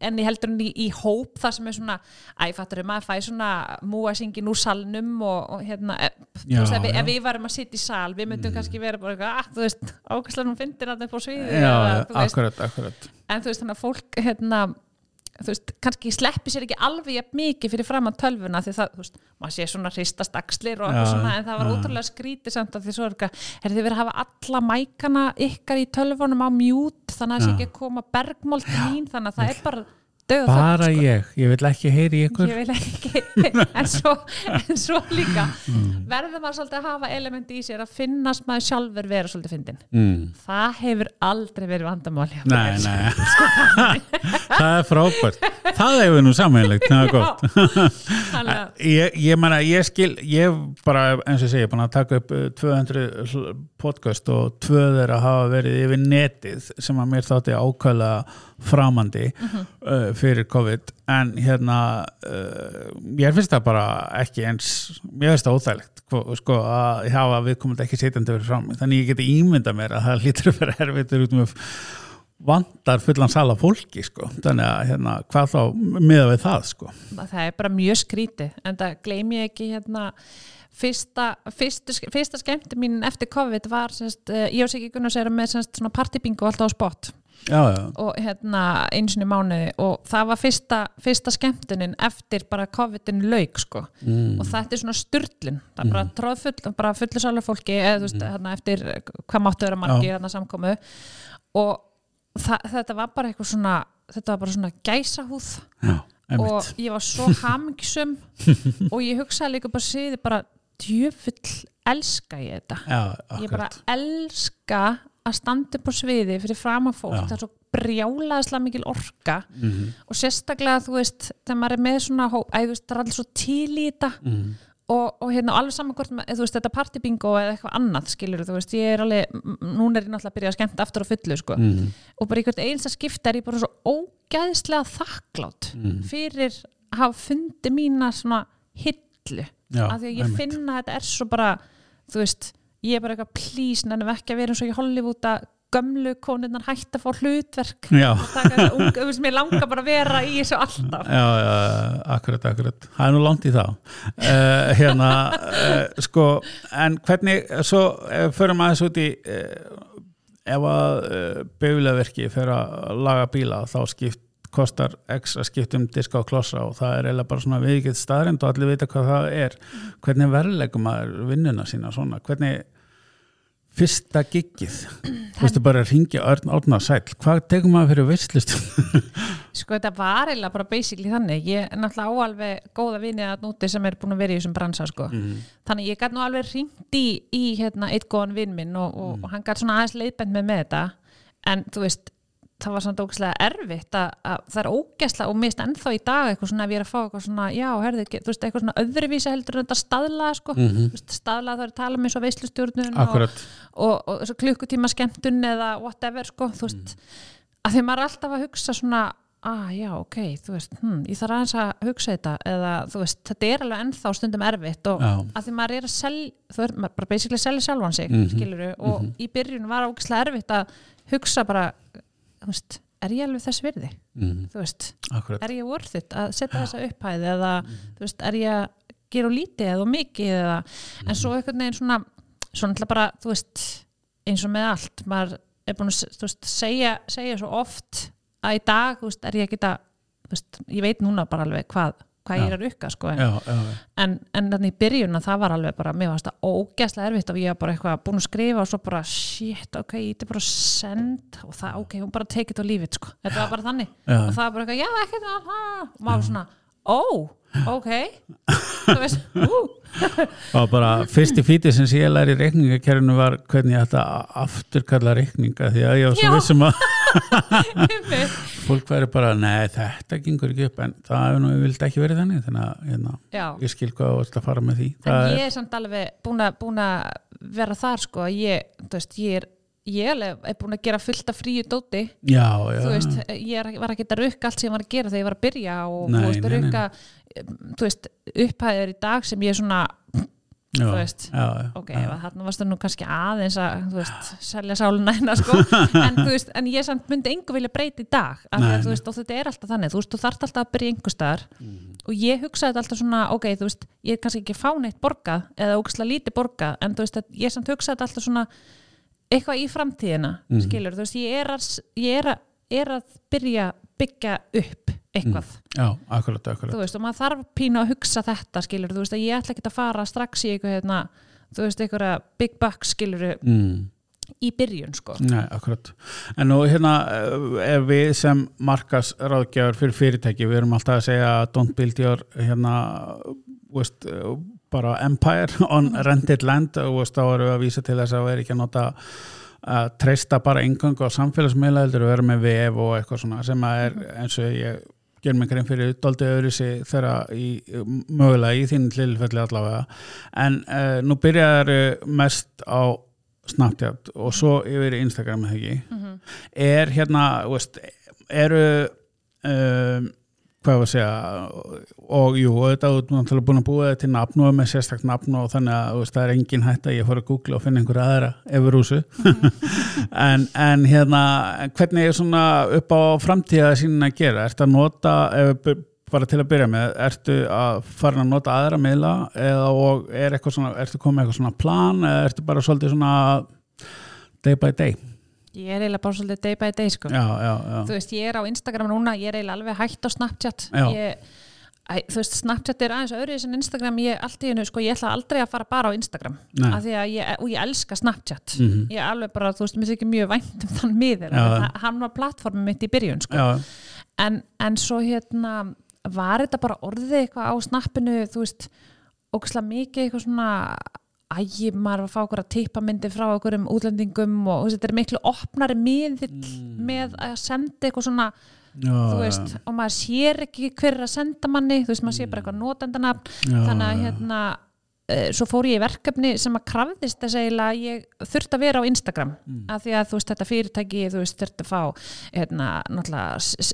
en ég heldur hann í, í hóp það sem er svona, æ, fattur maður fæ svona múasingin úr salnum og, og hérna, e, Já, veist, ef, við- já. Ef við varum að sitja í sal við myndum kannski vera bara, eitthvað, ah, þú veist fyndir hann sviði já, eða, þú veist, akkurat, akkurat. En þú veist þannig að fólk hérna, þú veist, kannski sleppi sér ekki alveg mikið fyrir fram að tölvuna því það, þú veist, maður sé svona hristast axlir og eitthvað Já, svona, en það var já. ótrúlega skrítið samt að því svo er eitthvað, er þið verið að hafa alla mækana ykkar í tölvunum á mjút þannig að það sé ekki að koma bergmolt mín, þannig að það er bara döð bara ég, ég vil ekki heyri ykkur. Ég vil ekki. En svo, en svo líka Mm. verður maður svolítið að hafa elementi í sér að finnast maður sjálfur vera svolítið fyndin mm. það hefur aldrei verið vandamál það er frábært. Það hefur við nú samanlegt, það er gott. Þannig að ég, ég meina, ég skil ég bara, eins og ég segi, búin að taka upp uh, 200 hl- podcast og tvö þeirra hafa verið yfir netið sem að mér þátti ákvæðlega framandi uh, fyrir COVID. En hérna uh, mér finnst það bara ekki eins mér finnst það óþægilegt sko, sko, að hafa viðkomandi ekki setjandi verið fram. Þannig ég geti ímynda mér að það lítur að vera erfitt út með vantar fullan sala fólki sko. þannig að hérna, hvað þá miða við það sko. það er bara mjög skrítið en það gleym ég ekki hérna fyrsta, fyrsta, fyrsta skemmti mín eftir COVID var semst, ég og Siggi Gunnars erum með semst, svona partybingo alltaf á spott já, já, og hérna einu sinni í mánuði. Og það var fyrsta, fyrsta skemmtunin eftir bara COVID-in lauk sko. Mm. og þetta er svona styrlin það er bara tróðfull, bara fullir sálega fólki þú veist, hérna eftir hvað máttu vera margir hérna samkomu. Og þetta var bara eitthvað svona þetta var bara svona gæsahúð. Já, og ég var svo hamngisum og ég hugsaði líka bara síði bara djöfull elska ég þetta. Já, ég bara elska að standa upp á sviði fyrir fram að fólk. Já. það er svo brjálaðislega mikil orka. Mhm, og sérstaklega þú veist þegar maður er með svona hó, æ, þú veist, það er allir svo til í þetta. Mhm, og, og hérna alveg saman hvort ma- þú veist, þetta partybingo eða eitthvað annað skilur þú veist, ég er alveg, núna er ég náttúrulega að byrja að skemmta aftur á fullu sko mhm, og bara einhvern einsta skipta er ég bara svo ógæðislega þakklátt Mhm. fyrir að hafa fundi mína svona hillu já, af því að ég einmitt. finn að þetta er svo bara þú veist, ég er bara eitthvað plís nefnum ekki að vera eins og í Hollywood að gömlu konunnar hætt að fá hlutverk. Já, taka þú veist, mér langar bara að vera í þessu alltaf. Já, já, akkurat, akkurat. Það er nú langt í þá. Uh, hérna, uh, sko en hvernig, svo uh, förum aðeins út í uh, ef að bauðleverki fer að laga bíla þá skipt kostar að skipta um diska og klossa og það er eiginlega bara svona viðgitt staðrind og allir vita hvað það er. Hvernig verðlegum maður vinnuna sína svona, hvernig fyrsta giggið. Þú veistu bara að ringja Örn Árna Sæll. Hvað tegum maður fyrir veistlist sko þetta var eiginlega bara basically þannig. Ég er náttúrulega áalveg góða vini að núti sem er búin að vera í þessum bransa sko. þannig ég gæti nú alveg ringt í, í hérna, eitt góðan vinn minn og, og, og hann gæti svona aðeins leiðbend með með þetta. En þú veist það var samt ógæslega erfitt að, að það er ógæslega og mist ennþá í dag eitthvað svona ef ég er að fá eitthvað svona, já, herði, þú veist, eitthvað svona öðruvísi heldur en þetta staðlaða sko, mm -hmm. staðlaða það er að tala með svo veislustjórnun og, og, og svo klukkutíma skemmtun eða whatever sko, þú veist að því maður er alltaf að hugsa svona ah já, ok, þú veist, hm, ég þarf aðeins að hugsa þetta eða þú veist, þetta er alveg ennþá stundum erfitt og Já. að því maður er að selja þú er maður bara basically að selja sjálfan sig Mhm. skiluru, og í byrjun var ógislega erfitt að hugsa bara þú veist, er ég alveg þess virði? Mm, þú veist, akkurat. er ég worth it að setja þessa upphæði eða þú veist, er ég að gera lítið eða mikið eða, en svo einhvern veginn svona svona bara, þú veist eins og með allt, maður er búin að veist, segja, segja svo oft að í dag, þú veist, er ég ekki að þú veist, ég veit núna bara alveg hvað hvað Já. ég er að rukka, sko en, já, já, já. en, en þannig í byrjun að það var alveg bara, mér varst það ógæslega erfitt og ég var bara eitthvað búin að skrifa og svo bara shit, ok, ég er bara send og það, ok, hún bara take it og leave it, sko þetta var bara þannig Já. og það var bara eitthvað, já, ekkert og maður svona, ó, ok. Og bara fyrsti fítið sem ég læri í reikningakerfinu var hvernig ég ætta að afturkalla reikninga því að ég var svo vissum að fólk væri bara, nei þetta gengur ekki upp en það vildi ekki verið þannig þannig að hérna, ég skil hvað þú ert að fara með því. En ég er samt alveg búin að vera þar, sko að ég, þú veist, ég er ég er búin að gera fullt af fríu dóti já, já, þú veist, ég er, var ekki að rukka allt sem ég var að gera þegar ég var að byrja og Nei, þú veist, nei, nei. rukka þú veist, upphæðir í dag sem ég svona, já, þú veist, já, já, ok, þarna varstu nú kannski aðeins að, þú veist, selja sáluna hérna, sko, en þú veist, en ég samt myndi engu vilja breyta í dag, af því Nei, að þú nei. veist, og þetta er alltaf þannig, þú veist, þú þarft alltaf að byrja einhver staðar Mhm. og ég hugsaði alltaf svona, ok, þú veist, ég er kannski ekki að fá neitt borgað eða ógæslega lítið borgað, en þú veist, ég samt hugsaði alltaf svona eitthvað í framtíðina, Mhm. skilur, þú veist, ég er að, ég er að, er að byrja byggja upp eitthvað já, akkurat, akkurat þú veist, og maður þarf pínu að hugsa þetta skilur, þú veist, að ég ætla ekki að fara strax í eitthvað, hérna, þú veist, eitthvað big bucks skilur mm. í byrjun, sko Nei, akkurat. En nú hérna eh, ef við sem markas ráðgjafur fyrir fyrirtæki, við erum alltaf að segja don't build your hérna veist, eh, bara empire on rented land og þá erum við að vísa til þess að við erum ekki að nota að treysta bara engangu á samfélagsmiðla heldur að vera með vef og eitthvað svona sem að er eins og ég ger mig grein fyrir doldið öðru sig þeirra í, mögulega í þínu tilfelli allavega. En uh, nú byrjar mest á Snapchat og svo yfir í Instagram eða ekki? Er hérna, veist, eru um, hvað var að segja og jú, þetta er náttúrulega búin að búa þetta til nafn og með sérstakt nafn og þannig að veist, það er engin hætt að ég fór að googla og finna einhverja aðra efur húsu en, en hérna hvernig er svona upp á framtíða sín að gera, ertu að nota ef, bara til að byrja með, ertu að fara að nota aðra meila eða og er eitthvað svona, ertu komið eitthvað svona plan eða ertu bara svolítið svona day by day Ég er eiginlega bara svolítið day by day sko. já, já, já. Þú veist, ég er á Instagram núna, ég er eiginlega alveg hægt á Snapchat. Ég, æ, þú veist, Snapchat er aðeins öðruðis en Instagram, ég, hennu, sko, ég ætla aldrei að fara bara á Instagram. Því að ég, og ég elska Snapchat. Mhm. Ég er alveg bara, þú veist, mér þykir mjög vænt um þann miður. Hann var plattformið mitt í byrjun, sko. En, en svo hérna, var þetta bara orðið eitthvað á snappinu, þú veist, ógislega mikið eitthvað svona ægi, maður að fá okkur að tippa myndi frá okkur um útlendingum og þetta er miklu opnari miðill með að senda eitthvað svona já, þú veist, og maður sér ekki hver er að senda manni, þú veist, maður sér bara eitthvað notendanafn, Já, þannig að hérna svo fór ég í verkefni sem að krafðist þess eiginlega að ég þurfti að vera á Instagram. Mm. af því að þú veist, þetta fyrirtæki þú veist, þurfti að fá hérna,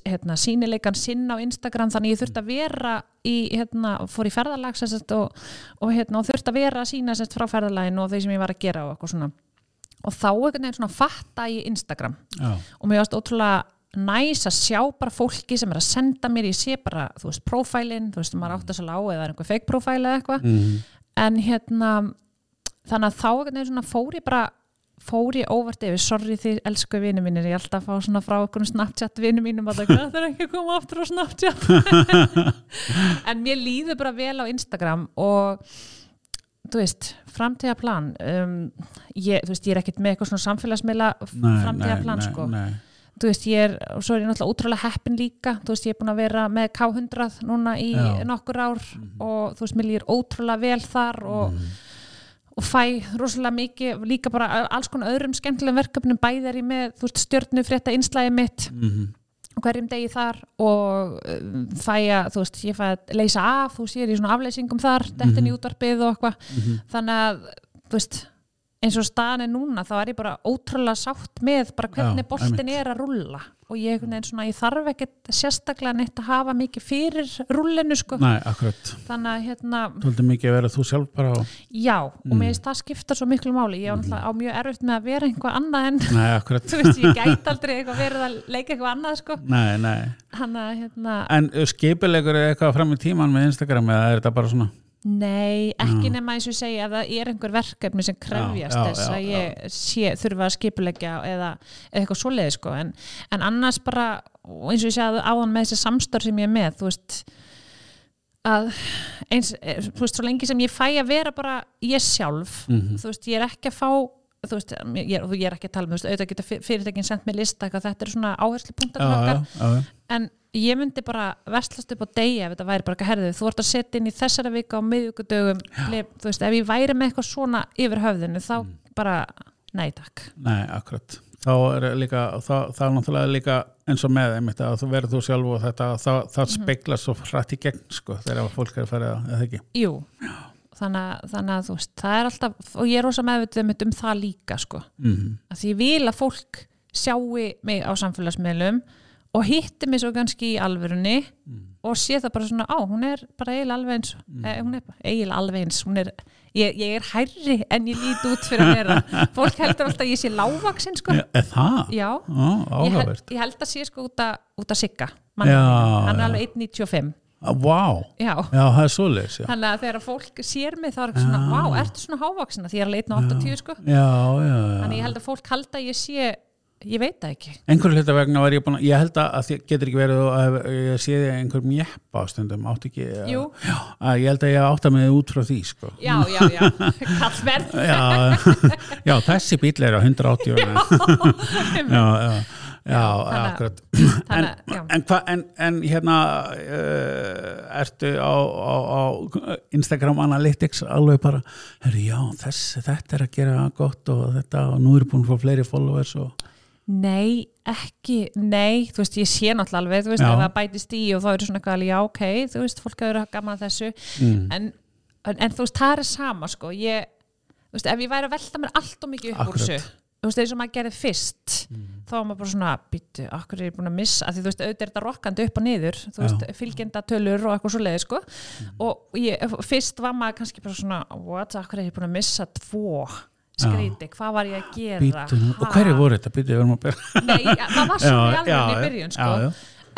hérna, sínileikan sinn á Instagram, þannig ég þurfti að vera í, hérna, fór í ferðalag og, og, hérna, og þurfti að vera að sína sem sagt, frá ferðalaginu og þeir sem ég var að gera og og þá einhvern veginn svona fatta í Instagram. Já, og mér varst ótrúlega næs að sjá bara fólki sem er að senda mér, ég sé bara þú veist, prófælinn, þú veist, maður átt að svo lág eða er einhver fake prófæl eða eitthvað. Mhm. En hérna, þannig að þá veginn svona fór ég bara fór ég óvart yfir, sorry þið elsku vinnu mínir, ég er alltaf að fá svona frá okkur Snapchat vinnu mínum að það er ekki að koma aftur á Snapchat. En mér líður bara vel á Instagram og þú veist, framtíðaplan um, ég, þú veist, ég er ekkert með eitthvað svona samfélagsmiðla framtíðaplan sko. nei, þú veist, ég er, og svo er ég náttúrulega útrúlega heppin líka, þú veist, ég er búin að vera með K100 núna í Já. Mhm. nokkur ár og þú veist, mér líður ótrúlega vel þar og, og fæ rosalega mikið, líka bara alls konar öðrum skemmtilegum verkefnum, bæði er ég með þú veist, stjörnu frétta einslægi mitt Mhm. hverjum degi þar og um, fæ að, þú veist, ég fæ að leysa af, þú veist, ég er í svona afleysingum þar dettin í útvarpið og eitthvað Mhm. þannig að, þú veist eins og staðan er núna, þá er ég bara ótrúlega sátt með bara hvernig boltin er að rulla og ég, svona, ég þarf ekkert sérstaklega neitt að hafa mikið fyrir rullinu sko, nei, akkurat. Þannig að hérna Svolítið mikið að vera þú sjálf bara á já, og mér finnst það skipta svo miklu máli. Ég á, mm. á mjög erfitt með að vera einhvað annað en Nei, akkurat. Þú veist, ég gæti aldrei eitthvað verið að leika eitthvað annað sko, Nei, nei. Hann að hérna En skipilegur er eitthvað fram í tíman með Instagram eða er þetta bara svona Nei, ekki nema eins og segja að það er einhver verkefni sem krefjast Já, já, þess já, að ég sé, þurfa að skipulegja eða, eða eitthvað svoleiði sko. En, en annars bara, eins og ég segja áðan með þessi samstör sem ég er með þú veist að eins, eh, þú veist, svo lengi sem ég fæ að vera bara ég sjálf Mhm. þú veist, ég er ekki að fá þú veist, ég, ég, ég er ekki að tala með, þú veist, auðvitað geta fyr- fyrirtækin sendt mér lista, þetta er svona Já, já, já, já. en ég myndi bara verslast upp á degi ef þetta væri bara ekki herðið, þú ert að setja inn í þessara vika á miðvíkudögum, lif- þú veist, ef ég væri með eitthvað svona yfir höfðinu þá Mm. bara, nei takk. Nei, akkurat. Þá er líka, þá, þá er náttúrulega líka eins og með einmitt að þú verður þú sjálf og þetta, það, það Mhm. speikla svo hrætt í gegn sko, þegar fólk er að fara eða ekki? Jú, þannig, að- þannig að þú veist það er alltaf, og ég er rosa meðvitið um, það líka, sko, mm að því ég vil að fólk sjáu mig á samfélagsmiðlum og hitti mig svo kannski í alvörunni og sé það bara svona, á, hún er bara eiginlega alveg eins eh, hún er eiginlega alveg eins er, ég, ég er hærri en ég lít út fyrir að vera fólk heldur alltaf að ég sé lágvaksin sko. Er það? já, Ó, ég, held, ég held að sé sko út að, sigga hann er alveg 1.95 Vá, wow. já, já, það er svoleiðis já. þannig að þegar fólk sér mig þá er ekki svona, Já. vá, ertu svona hávaksina því ég er alveg 1.80 sko já, já. þannig ég held að fólk halda að ég sé ég veit það ekki. Einhverju hluta vegna var ég búin að ég held að það getur ekki verið að ég sé því einhver mjeppa á stundum átt ekki að, Jú. já, að ég held að ég átta mig út frá því sko. já, já, já, kallverð já, já, þessi bíl er á 180 já, já, já, þannig að- akkurat. en, þannig að, já. en, hva, en, en hérna uh, ertu á, á, á Instagram Analytics alveg bara, herru já, þess, þetta er að gera gott og þetta og nú er búin að fá fleiri followers og Nei, ekki, nei, þú veist, ég sé náttúrulega alveg, þú veist, Já. ef það bætist í og þá eru svona alveg, já, ok, þú veist, fólk haft gaman þessu, mm, en, en, en þú veist, það er sama, sko, ég, þú veist, ef ég væri að velta mér allt og mikið upp úr Akkurat. þessu, þú veist, eins og maður gerði fyrst, þá var maður bara svona, býttu, akkur er ég búin að missa, að því þú veist, auðvitað er þetta rokkandi upp og niður, þú veist, fylgjenda tölur og eitthvað svo leiði, sko, og ég, fyrst var maður kannski bara svona, what, akkur er ég búin að missa tvo skríti, hvað var ég að gera? býtu, nú- og hverju voru þetta? Að byrja Nei, það var svona í alveg í byrjun sko. já, já.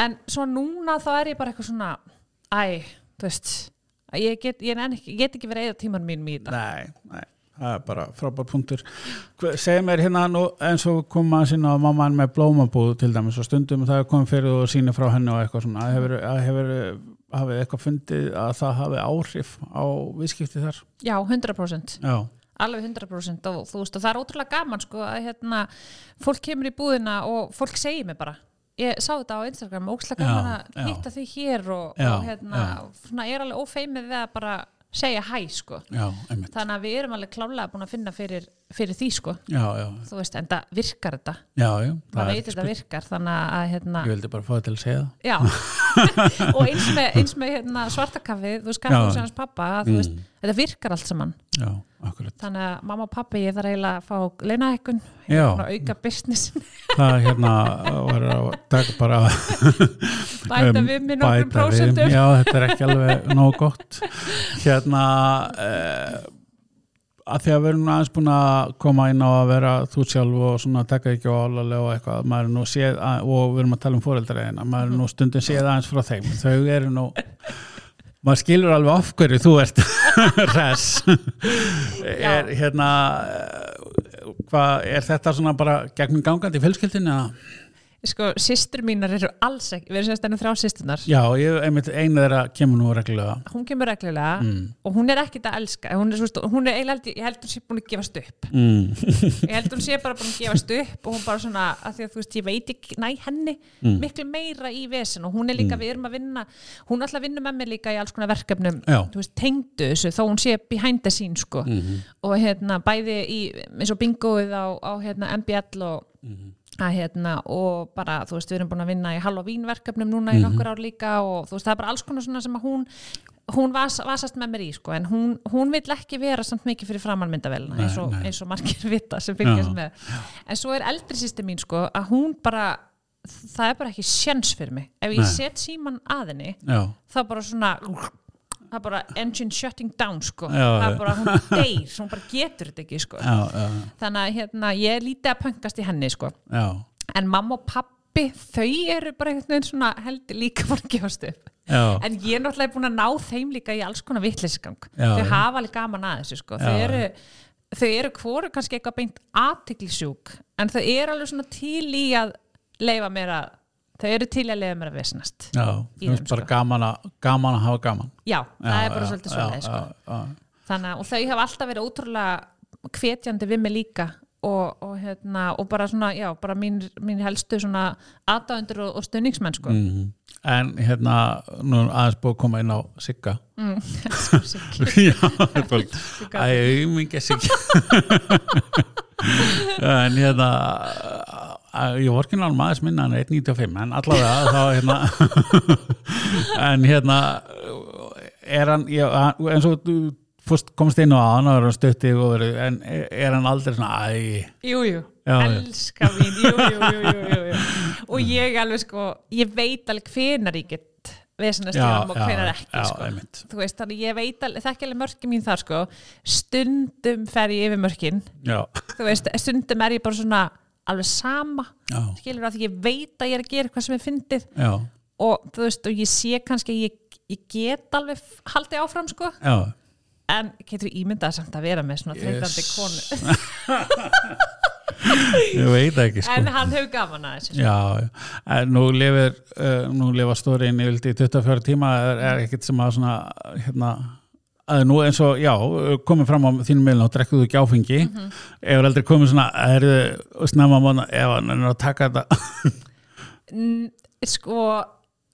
en svo núna þá er ég bara eitthvað svona æ, þú veist ég get, ég ekki, ég get ekki verið eða tíman mín þetta Nei, nei, það er bara frábær punktur. Segðu mér hérna nú eins og koma að sinna á mamman með blómabúð til dæmis og stundum það komið fyrir og síni frá henni og eitthvað svona. Hefur, hefur hafið eitthvað fundið að það hafi áhrif á viðskipti þar? já, 100% Já, alveg 100% og þú veist og það er ótrúlega gaman sko að hérna fólk kemur í búðina og fólk segir mér bara. Ég sá þetta á Instagram, ókslega gaman Já, að hitta því hér og, Já, og hérna, svona er alveg ófeimið við að bara segja hæ sko. Já, þannig að við erum alveg klálega búin að finna fyrir, fyrir því sko, Já, já, þú veist, en það virkar þetta. Já, já. það er veit þetta virkar þannig að hérna, Ég vildi bara fá það til að segja og eins með, eins með hérna, svartakaffið þú veist, kaffið sem hans pappa að, Mm. veist, þetta virkar allt saman. Þannig að mamma og pappi ég þarf eiginlega að fá leinahekkun auka businessin, Það hérna að taka bara bæta um, við mér nokkrum bæta prósentum. Já, þetta er ekki alveg nóg gott. Hérna, uh, að því að við erum aðeins búin að koma inn á að vera þú sjálf og svona taka ekki á álalega og eitthvað, maður nú séð, að, og við erum að tala um fóreldræðina, maður er nú stundum séð aðeins frá þeim, þau eru nú maður skilur alveg af hverju þú ert res er hérna eh, hvað, er þetta svona bara gegnum gangandi fjölskyldinu eða? Sko, systur mínar eru alls ekki við erum semst ennum þrjá systurnar Já, ég, einmitt einu þeirra kemur nú reglulega hún kemur reglulega mm. og hún er ekkit að elska hún er, svo, veist, hún er eiginlega, ég held hún sé búin að gefast upp Mm. ég held hún sé bara búin að gefast upp og hún bara svona, að því að þú veist, ég veit ekki næ henni, Mm. miklu meira í vesen og hún er líka, við erum að vinna hún er alltaf að vinna með mér líka í alls konar verkefnum Já. þú veist, tengdu þessu, þó hún sé behind the scene sko, Mhm. og hérna bæði í, eins og bingoið á, á hérna MBL og Mhm. Að hérna og bara, þú veist, við erum búin að vinna í Halloween verkefnum núna Mhm. í nokkur ár líka og þú veist, það er bara alls konar svona sem að hún hún vas, vasast með mér í sko en hún, hún vill ekki vera samt mikið fyrir framannmyndavelina Nei, eins, eins og margir vita sem fylgjast Já. með en svo er eldri sýsti mín sko að hún bara það er bara ekki sjens fyrir mig ef ég Nei. set síman að henni Já, þá bara svona það er bara engine shutting down sko. Já, það er bara, hún deyr, hún bara getur þetta ekki sko. Já, já, þannig að hérna, ég er lítið að pöngast í henni sko. En mamma og pappi þau eru bara einhvern veginn svona heldur líka að gefast upp. Já, en ég er náttúrulega búin að ná þeim líka í alls konar vitleysgang Já, þau hafa alveg gaman að þessu sko. þau eru þau eru hvoru kannski eitthvað beint aðtiklisjúk en þau eru alveg svona til í að leifa mér að þau eru til að leifa mér að vesnast já, þú veist bara sko. gaman að, gaman að hafa gaman. já, það Já, er bara já, svolítið svolítið sko. þannig að þau hafa alltaf verið ótrúlega hvetjandi við mig líka og, og, hérna, og bara svona, já, bara mín, mín helstu svona aðdáðundur og, og stunningsmenn sko. Mhm. En hérna, nú aðeins búið að koma inn á Sigga. mm. Já, fólk. Æ, mikið Sigga. en hérna, ég vorkin alveg maður minna er 1.95, en allavega þá hérna, en hérna, er hann, hann- eins og þú fórst, komst inn á hann og er og verið, en er, er hann aldrei svona, æ, Jú, jú, Já, já. elska mín. Jú, jú, jú, jú, og ég alveg sko ég veit alveg hvenar ég get vesenast já, og hvenar ekki já, sko. þú veist, þannig ég veit alveg, þekki alveg mörkin mín þar sko. Stundum fer ég yfir mörkin. Já, þú veist, stundum er ég bara svona alveg sama, já, skilur að því ég veit að ég er að gera eitthvað sem fyndið. Já, og þú veist, og ég sé kannski að ég, ég get alveg haldið áfram sko. Já, en getur ímyndað samt að vera með svona þreytandi Yes. konu? Ég veit ekki, sko. en hann hefur gaman að þessu sko. Já, nú lifir uh, nú lifa stóriðin í vildi 24 tíma er, er ekkert sem að svona hérna að nú eins og, já, komið fram á þínum meðlun og drekkuðu ekki áfengi mm -hmm. ef aldrei komið svona, er þið snemma mánu, ef hann er að taka þetta? Sko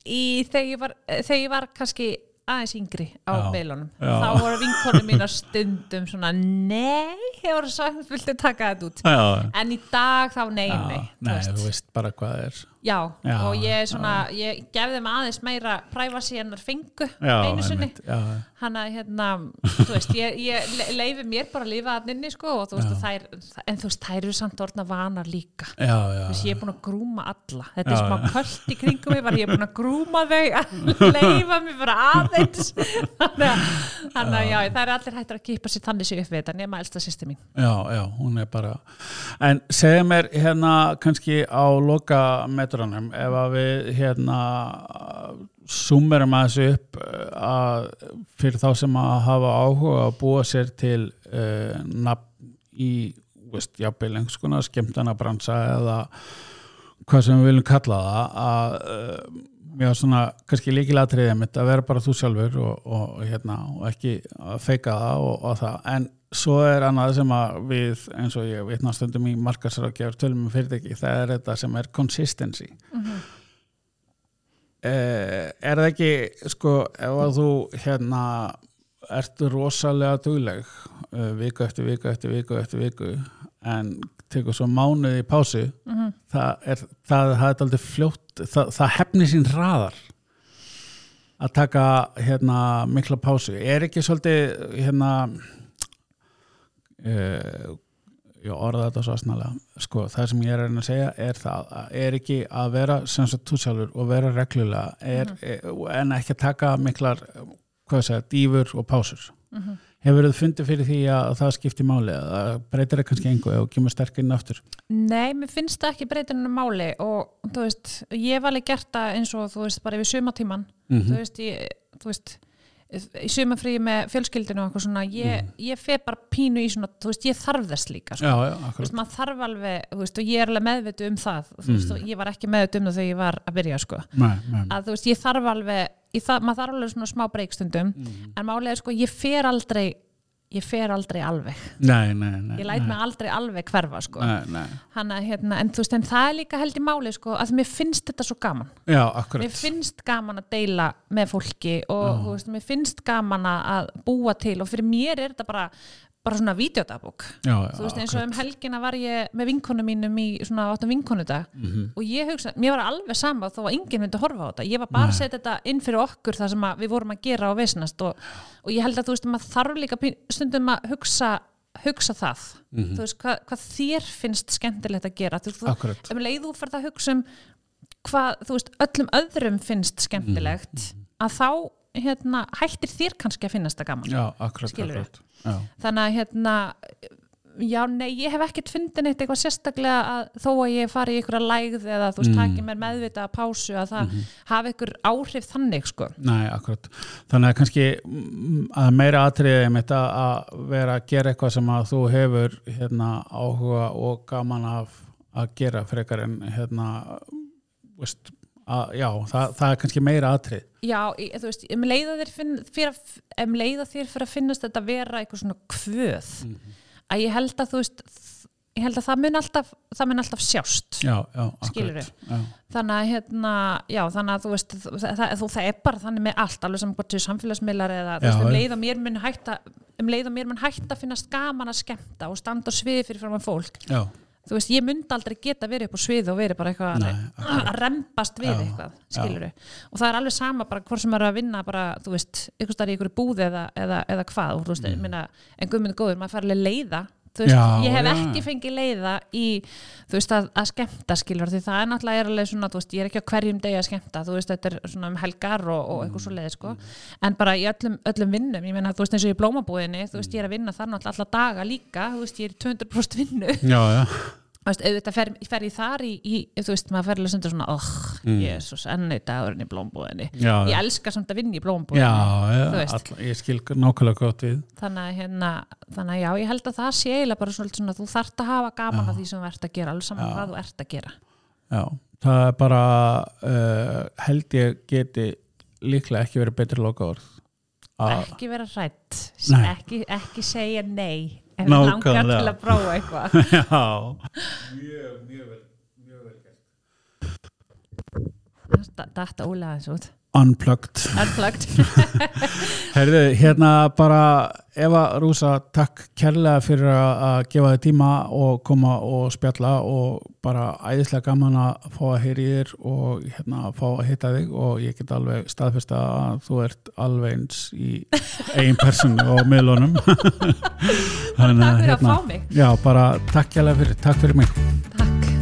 í, þegar, ég var, þegar ég var kannski aðeins yngri á meilunum þá voru vinkonum mína stundum svona nei, hefur sagt viltu taka þetta út? Já, en í dag þá nei, nei, nei, veist. þú veist bara hvað það er já, Já, og ég svona ég gefði þeim aðeins meira privacy en þar fengu einu sinni. hann að hérna, þú veist, ég, ég le- leifi mér bara að lifa að nynni sko og þú veist, þær, en þú veist, þær eru samt orðna vanar líka. Já, já, þú veist, ég er búin að grúma alla. Þetta er smá já. köld í kringum mig var ég er búin að grúma þau að leifa mig bara aðeins. Þannig að, já, það er allir hættur að kipa sér þannig sér upp við þetta nema elsta sýsti mín. Já, já, hún er bara en segja mér hérna kannski á loka metranum ef að við hérna summerum að þessu upp uh, að fyrir þá sem að hafa áhuga að búa sér til uh, nafn í einhvers konar skemmtana bransa eða hvað sem við viljum kalla það að uh, mjög svona kannski líkilatriðið mitt að vera bara þú sjálfur og, og, hérna, og ekki að feika það og, og það. En svo er annað sem að við eins og ég vitna stundum í markarsrákjafur tölum um fyrirtæki, það er þetta sem er consistency. Eh, er það ekki sko ef að þú hérna ertu rosalega dugleg uh, viku eftir viku eftir viku eftir viku en tekur svo mánuði í pásu það er það, það er aldrei fljótt það, það hefni sín hraðar að taka hérna mikla pásu. Er ekki svolítið hérna uh, ég orða þetta svo snarlega sko, það sem ég er að segja er það að er ekki að vera sem sagt þú sjálfur og vera reglulega er, er, en ekki að taka miklar hvað segja, dýfur og pásur hefur þið fundið fyrir því að það skiptir máli eða breytir það kannski engu og kemur sterkinn aftur Nei, mér finnst það ekki breytinu máli og þú veist, ég hef alveg gert það eins og þú veist, bara yfir sumatíman Mhm. þú veist, ég, þú veist í sumafríi með fjölskyldinu og eitthvað svona ég, ég fer bara pínu í svona þú veist, ég þarf þess líka sko. já, já, þú veist, maður þarf alveg, þú veist, og ég er alveg meðvitu um það, þú veist, og ég var ekki meðvitu um það þegar ég var að byrja, sko nei, nei. að þú veist, ég þarf alveg ég þarf, maður þarf alveg svona smá breykstundum Mhm. en málega sko, ég fer aldrei ég fer aldrei alveg. Nei, nei, nei ég læt mig aldrei alveg hverfa, sko. Nei, nei. Hanna, hérna, en veist, en það er líka held í máli sko, að mér finnst þetta svo gaman. Já, mér finnst gaman að deila með fólki og veist, mér finnst gaman að búa til og fyrir mér er þetta bara bara svona videodabók já, já, þú veist eins og um helgina var ég með vinkonu mínum í svona áttum vinkonudag Mhm. og ég hugsa, mér var alveg sama þó að enginn myndi horfa á þetta, ég var bara að setja þetta inn fyrir okkur það sem að við vorum að gera og veisnast og, og ég held að þú veist, maður þarf líka stundum að hugsa hugsa það, þú veist, hvað, hvað þér finnst skemmtilegt að gera? Þú, þú, Akkurat. um leið þú ferð að hugsa um hvað, þú veist, öllum öðrum finnst skemmtilegt að þá hérna, hættir þér kannski að finnast það gaman já, akkurat, akkurat. Já. þannig að hérna já, nei, ég hef ekkert fundin eitt eitthvað sérstaklega að þó að ég fari í ykkur að lægð eða þú veist, Mm. taki mér meðvita að pásu að það hafi ykkur áhrif þannig sko. Nei, akkurat. Þannig að kannski mm, að meira atriðið um þetta að vera að gera eitthvað sem að þú hefur hérna, áhuga og gaman af að gera frekar en hérna, veist, að, já, það, það er kannski meira atrið. já, ég, þú veist, um leiða þér fyrir, að- um leiða þér fyrir að finnast þetta vera eitthvað svona kvöð að ég held að þú veist ég held að það mun alltaf, það mun alltaf sjást Já, já. Skilurðu? Já, þannig að hérna, já, þannig að þú veist það, það, þú, það er bara þannig með allt alveg sem gott til samfélagsmiðlar eða Já, veist, um já. leið og mér mun hætta um leið og mér mun hætta að finnast gaman að skemmta og standa á sviði fyrir fram að fólk já, þú veist, ég myndi aldrei geta verið upp á sviði og verið bara eitthvað Nei, að, að rempast við Já, eitthvað, skilur og það er alveg sama bara hvort sem er að vinna bara, þú veist, ykkur starf í ykkur búði eða, eða, eða hvað, og þú veist, mm. minna, en guðmynd góður, maður fær alveg leiða þú veist, Já, ég hef já. ekki fengið leiða í, þú veist, að, að skemmta skilur, því það er náttúrulega er alveg svona, veist, ég er ekki á hverjum degi að skemmta, þú veist, þetta er svona um helgar og, og eitthvað svo leið, sko, en bara í öllum, öllum vinnum, ég meina, þú veist, eins og í blómabúðinni, þú veist, ég er að vinna þar náttúrulega alla daga líka, þú veist, ég er í 200% vinnu. Já, auðvitað fer, fer ég þar í, í þú veist, maður fer alveg stundur svona oh, mm. jésús, enni dagurinn í blómbúðinni Já, ég já. elska samt að vinna í Já, blómbúðinni já, ég skil nákvæmlega gott við. þannig að hérna, þannig að já, ég held að það sé eiginlega bara svolítið svona, þú þarft að hafa gaman af því sem þú ert að gera, alveg saman hvað þú ert að gera Já, það er bara uh, held ég geti líklega ekki verið betri lokaorð að ekki vera hrætt Nei. ekki, ekki segja nei ef við langar til að prófa eitthvað? Já, Data ólega þessu út unplugged. Unplugged. Herðu, hérna bara Eva Rúsa, takk kærlega fyrir að að gefa þig tíma og koma og spjalla og bara æðislega gaman að fá að heyri þér og hérna fá að hitta þig og ég get alveg staðfesta að þú ert alveg eins í eigin personu og miðlunum. Takk fyrir að fá mig. Já, bara takk kærlega fyrir, takk fyrir mig